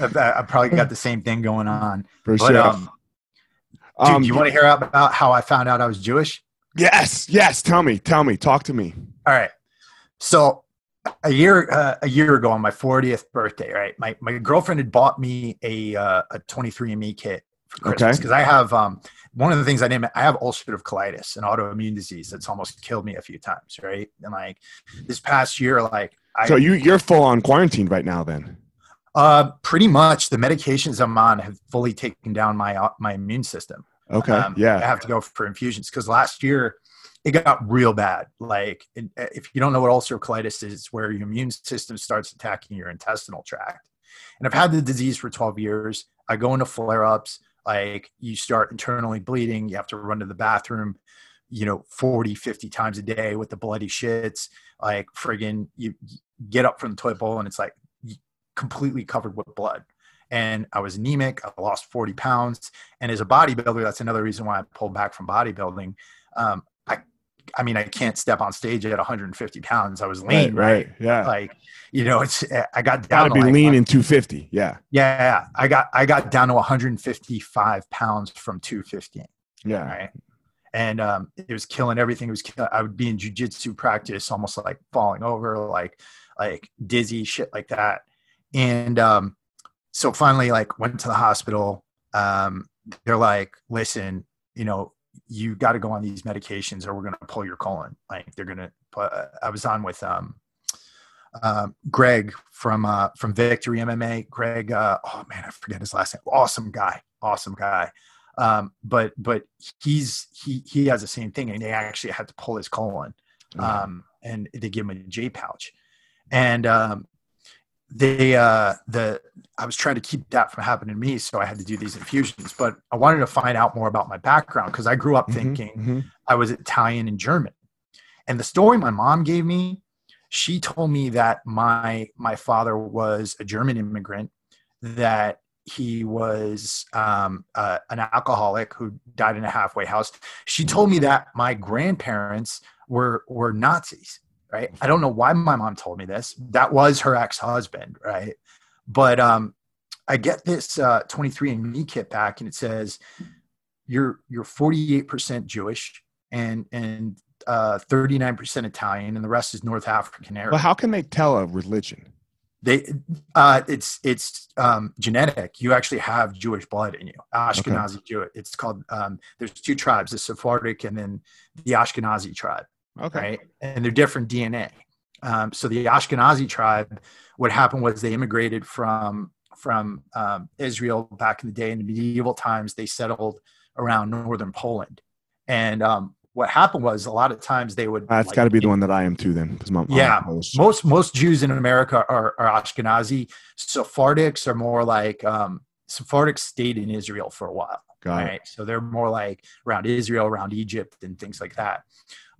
I've, I've probably got the same thing going on. For But sure. um, dude, Um, you want to hear about how I found out I was Jewish? yes, yes. Tell me, tell me, talk to me. All right. So a year uh, a year ago on my 40th birthday, right? My my girlfriend had bought me a uh, a 23andMe kit for Christmas Okay. because I have um one of the things I didn't I have ulcerative colitis, an autoimmune disease that's almost killed me a few times, right? And like this past year, like I So you you're full on quarantine right now, then? Uh pretty much the medications I'm on have fully taken down my uh, my immune system. Okay, Um, I have to go for infusions because last year it got real bad. Like, it, if you don't know what ulcerative colitis is, it's where your immune system starts attacking your intestinal tract. And I've had the disease for 12 years. I go into flare ups. Like, you start internally bleeding. You have to run to the bathroom, you know, 40, 50 times a day with the bloody shits. Like, friggin', you you get up from the toilet bowl and it's like completely covered with blood and I was anemic. I lost 40 pounds. And as a bodybuilder, that's another reason why I pulled back from bodybuilding. Um, I, I mean, I can't step on stage at 150 pounds. I was lean, right, yeah. Like, you know, it's I got down Gotta to be like, lean in 250. Yeah, Yeah, yeah, I got I got down to 155 pounds from 215 yeah. right? And um, it was killing everything. It was kill- I would be in jujitsu practice, almost like falling over, like like dizzy, shit like that. And um, so finally, like went to the hospital. Um, they're like, listen, you know, you got to go on these medications, or we're gonna pull your colon. Like they're gonna. Put, I was on with um, um, Greg from uh, from Victory MMA. Greg, uh, oh man, I forget his last name. Awesome guy, awesome guy. Um, but but he's he he has the same thing, and they actually had to pull his colon, um, and they give him a J pouch, and um, they uh, the I was trying to keep that from happening to me, so I had to do these infusions. But I wanted to find out more about my background because I grew up Mhm, thinking mhm. I was Italian and German. And the story my mom gave me, she told me that my my father was a German immigrant, that he was um, uh, an alcoholic who died in a halfway house. She told me that my grandparents were were Nazis. Right? I don't know why my mom told me this. That was her ex husband, right? But um, I get this uh, 23andMe kit back, and it says you're you're 48% Jewish and and uh, 39% Italian, and the rest is North African Arab. But how can they tell a religion? They, uh, it's it's um, genetic. You actually have Jewish blood in you, Ashkenazi okay. Jewish. It's called. Um, there's two tribes: the Sephardic and then the Ashkenazi tribe. Okay. Right, and they're different DNA. Um, so the Ashkenazi tribe, what happened was they immigrated from from um, Israel back in the day in the medieval times. They settled around northern Poland, and um, what happened was a lot of times they would. That's like, got to be the one that I am too, then, because my yeah, most most Jews in America are, are Ashkenazi. Sephardics are more like um, Sephardics stayed in Israel for a while, Got right? It. So they're more like around Israel, around Egypt, and things like that.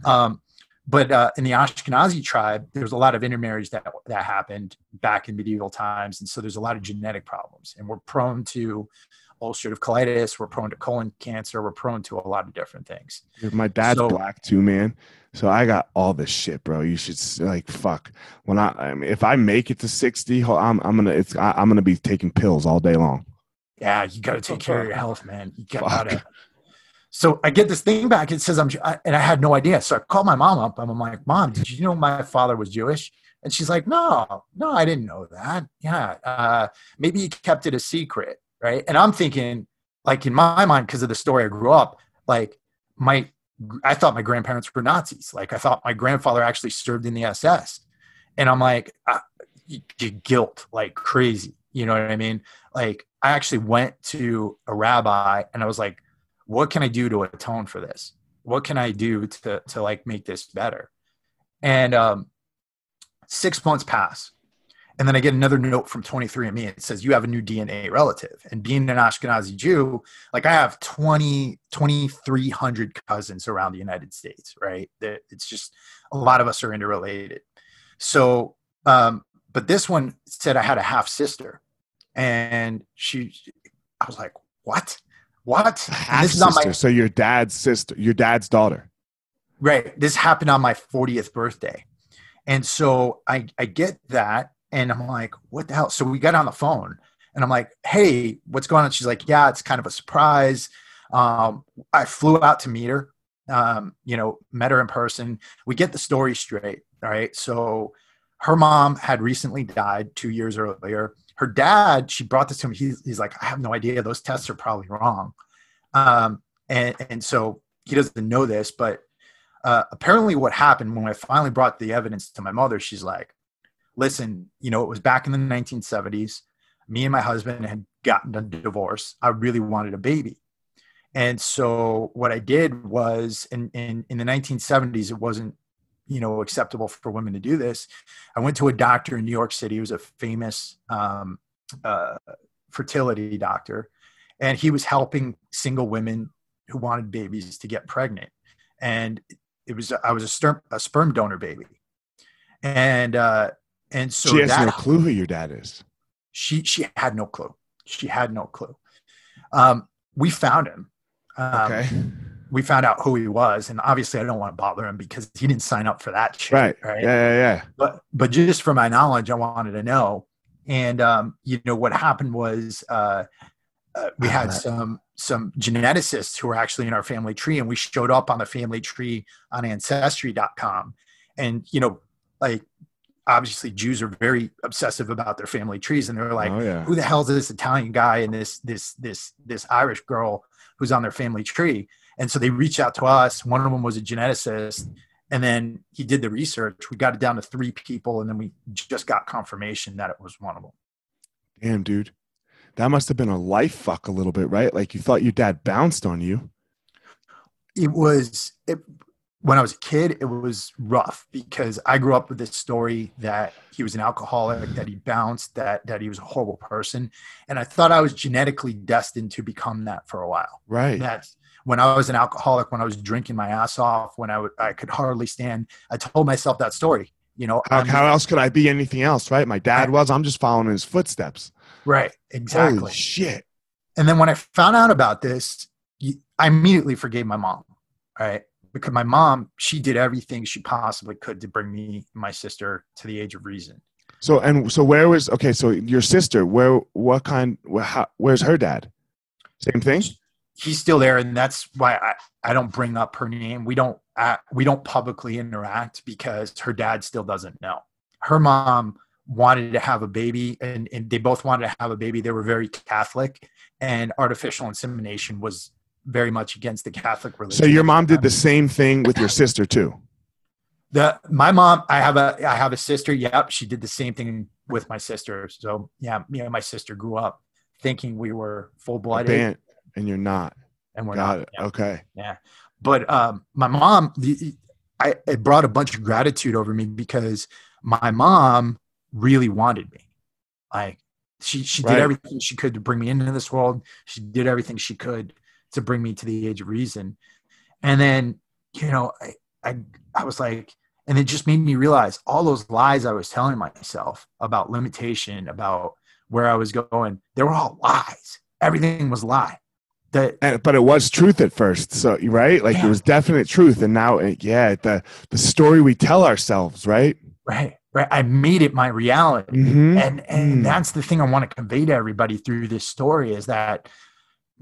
Um, but uh, in the Ashkenazi tribe, there's a lot of intermarriage that that happened back in medieval times, and so there's a lot of genetic problems, and we're prone to ulcerative colitis. We're prone to colon cancer. We're prone to a lot of different things. My dad's so, black too, man. So I got all this shit, bro. You should like fuck. When I, I mean, if I make it to sixty, I'm I'm gonna it's I, am gonna be taking pills all day long. Yeah, you got to take care of your health, man. You got to. So I get this thing back. It says I'm, and I had no idea. So I called my mom up. I'm like, Mom, did you know my father was Jewish? And she's like, No, no, I didn't know that. Yeah, uh, maybe he kept it a secret right? And I'm thinking, like in my mind, because of the story I grew up, like my I thought my grandparents were Nazis. Like I thought my grandfather actually served in the SS, and I'm like, I, guilt like crazy. You know what I mean? Like I actually went to a rabbi and I was like, what can I do to atone for this? What can I do to to like make this better? And um, six months pass, and then I get another note from 23andMe. It says, You have a new DNA relative. And being an Ashkenazi Jew, like I have 20, 2,300 cousins around the United States, right? It's just a lot of us are interrelated. So, um, but this one said I had a half sister. And she, I was like, What? What? This is on my, so your dad's sister, your dad's daughter. Right. This happened on my 40th birthday. And so I, I get that and I'm like, what the hell? So we got on the phone and I'm like, hey, what's going on? She's like, yeah, it's kind of a surprise. Um, I flew out to meet her, um, you know, met her in person. We get the story straight. All right. So her mom had recently died two years earlier. Her dad, she brought this to him. He's, he's like, I have no idea. Those tests are probably wrong. Um, and, and so he doesn't know this, but uh, apparently what happened when I finally brought the evidence to my mother, she's like, listen, you know, it was back in the 1970s. Me and my husband had gotten a divorce. I really wanted a baby. And so what I did was in, in, in the 1970s, it wasn't, you know, acceptable for women to do this. I went to a doctor in New York City. He was a famous um, uh, fertility doctor. And he was helping single women who wanted babies to get pregnant. And it was, I was a sperm, a sperm donor baby. And uh, and so she has that, no clue who your dad is. She she had no clue. She had no clue. Um, we found him. Um, okay. We found out who he was, and obviously, I don't want to bother him because he didn't sign up for that shit. Right. Right. Yeah, yeah, yeah. But but just for my knowledge, I wanted to know. And um, you know what happened was uh, uh, we had some some geneticists who were actually in our family tree, and we showed up on the family tree on Ancestry.com, and you know like obviously Jews are very obsessive about their family trees, and they're like, oh, yeah. "Who the hell is this Italian guy and this this this this Irish girl who's on their family tree?" And so they reached out to us. One of them was a geneticist, and then he did the research. We got it down to three people, and then we just got confirmation that it was one of them. Damn, dude, that must have been a life fuck a little bit, right? Like you thought your dad bounced on you. It was. It, when I was a kid, it was rough because I grew up with this story that he was an alcoholic, that he bounced, that that he was a horrible person, and I thought I was genetically destined to become that for a while. Right. That's when I was an alcoholic, when I was drinking my ass off, when I I could hardly stand. I told myself that story. You know, how, how else could I be anything else? Right. My dad was. I'm just following his footsteps. Right. Exactly. Holy shit. And then when I found out about this, I immediately forgave my mom. Right because my mom she did everything she possibly could to bring me my sister to the age of reason So and so where was okay? So your sister, where what kind? Where, how, where's her dad? Same thing. He's still there, and that's why I, I don't bring up her name. We don't uh, we don't publicly interact because her dad still doesn't know. Her mom wanted to have a baby, and, and they both wanted to have a baby. They were very Catholic, and artificial insemination was very much against the Catholic religion. So your mom did the same thing with your sister too. The my mom, I have a I have a sister. Yep, she did the same thing with my sister. So yeah, me and my sister grew up thinking we were full blooded, and you're not. And we're Got not. it. Yeah. Okay. Yeah. But um, my mom, the, I it brought a bunch of gratitude over me because my mom really wanted me. Like she she Right. did everything she could to bring me into this world. She did everything she could to bring me to the age of reason. And then, you know, I I, I was like, and it just made me realize all those lies I was telling myself about limitation, about where I was going, they were all lies. Everything was lie. That And, but it was truth at first, so right, like Yeah. it was definite truth, and now, yeah, the the story we tell ourselves, right? right, right. I made it my reality. Mm-hmm. and and Mm. that's the thing i want to convey to everybody through this story is that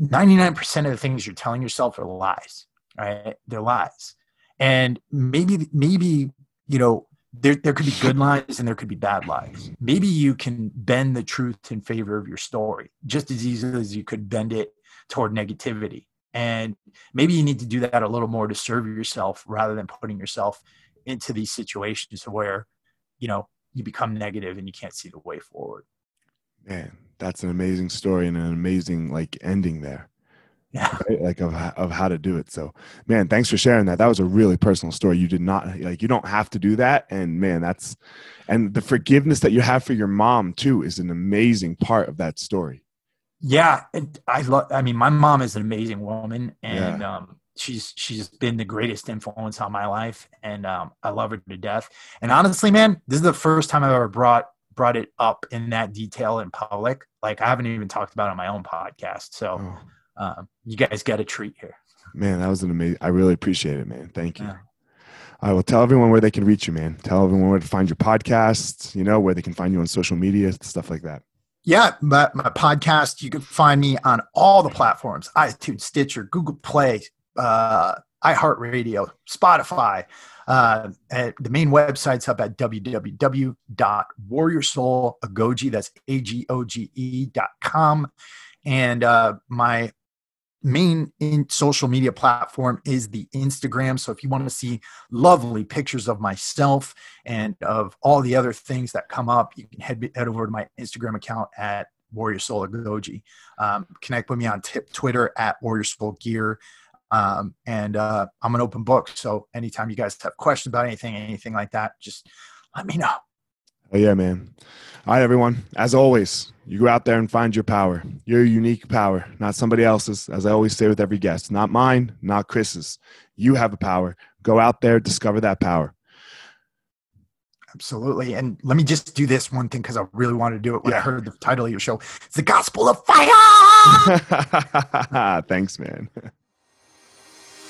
99% of the things you're telling yourself are lies right they're lies and maybe maybe you know there, there could be good lies and there could be bad lies maybe you can bend the truth in favor of your story just as easily as you could bend it toward negativity and maybe you need to do that a little more to serve yourself rather than putting yourself into these situations where you know you become negative and you can't see the way forward. Man, that's an amazing story and an amazing like ending there, Yeah. right? like of of how to do it. So, man, thanks for sharing that. That was a really personal story. You did not like you don't have to do that, and man, that's and the forgiveness that you have for your mom too is an amazing part of that story. Yeah. And I love, I mean, my mom is an amazing woman and, um, she's, she's been the greatest influence on my life and, um, I love her to death. And honestly, man, this is the first time I've ever brought, brought it up in that detail in public. Like I haven't even talked about it on my own podcast. So, Oh, um, you guys got a treat here. man, that was an amazing. I really appreciate it, man. Thank you. Yeah. I will tell everyone where they can reach you, man. Tell everyone where to find your podcast. You know where they can find you on social media, stuff like that. Yeah, my, my podcast, you can find me on all the platforms iTunes, Stitcher, Google Play, uh, iHeartRadio, Spotify. Uh, the main website's up at www.warriorsoulagoge, that's A-G-O-G-E dot com. And uh, my main in social media platform is the Instagram. So if you want to see lovely pictures of myself and of all the other things that come up, you can head, head over to my Instagram account at Warrior Soul Goji. Um, connect with me on t- Twitter at Warrior Soul Gear. Um, and uh, I'm an open book. So anytime you guys have questions about anything, anything like that, just let me know. Oh yeah, man. All right, everyone. As always, you go out there and find your power. Your unique power, not somebody else's. As I always say with every guest, not mine, not Chris's. You have a power. Go out there, discover that power. Absolutely. And let me just do this one thing because I really wanted to do it when I heard the title of your show. It's the Gospel of Fire. Thanks, man.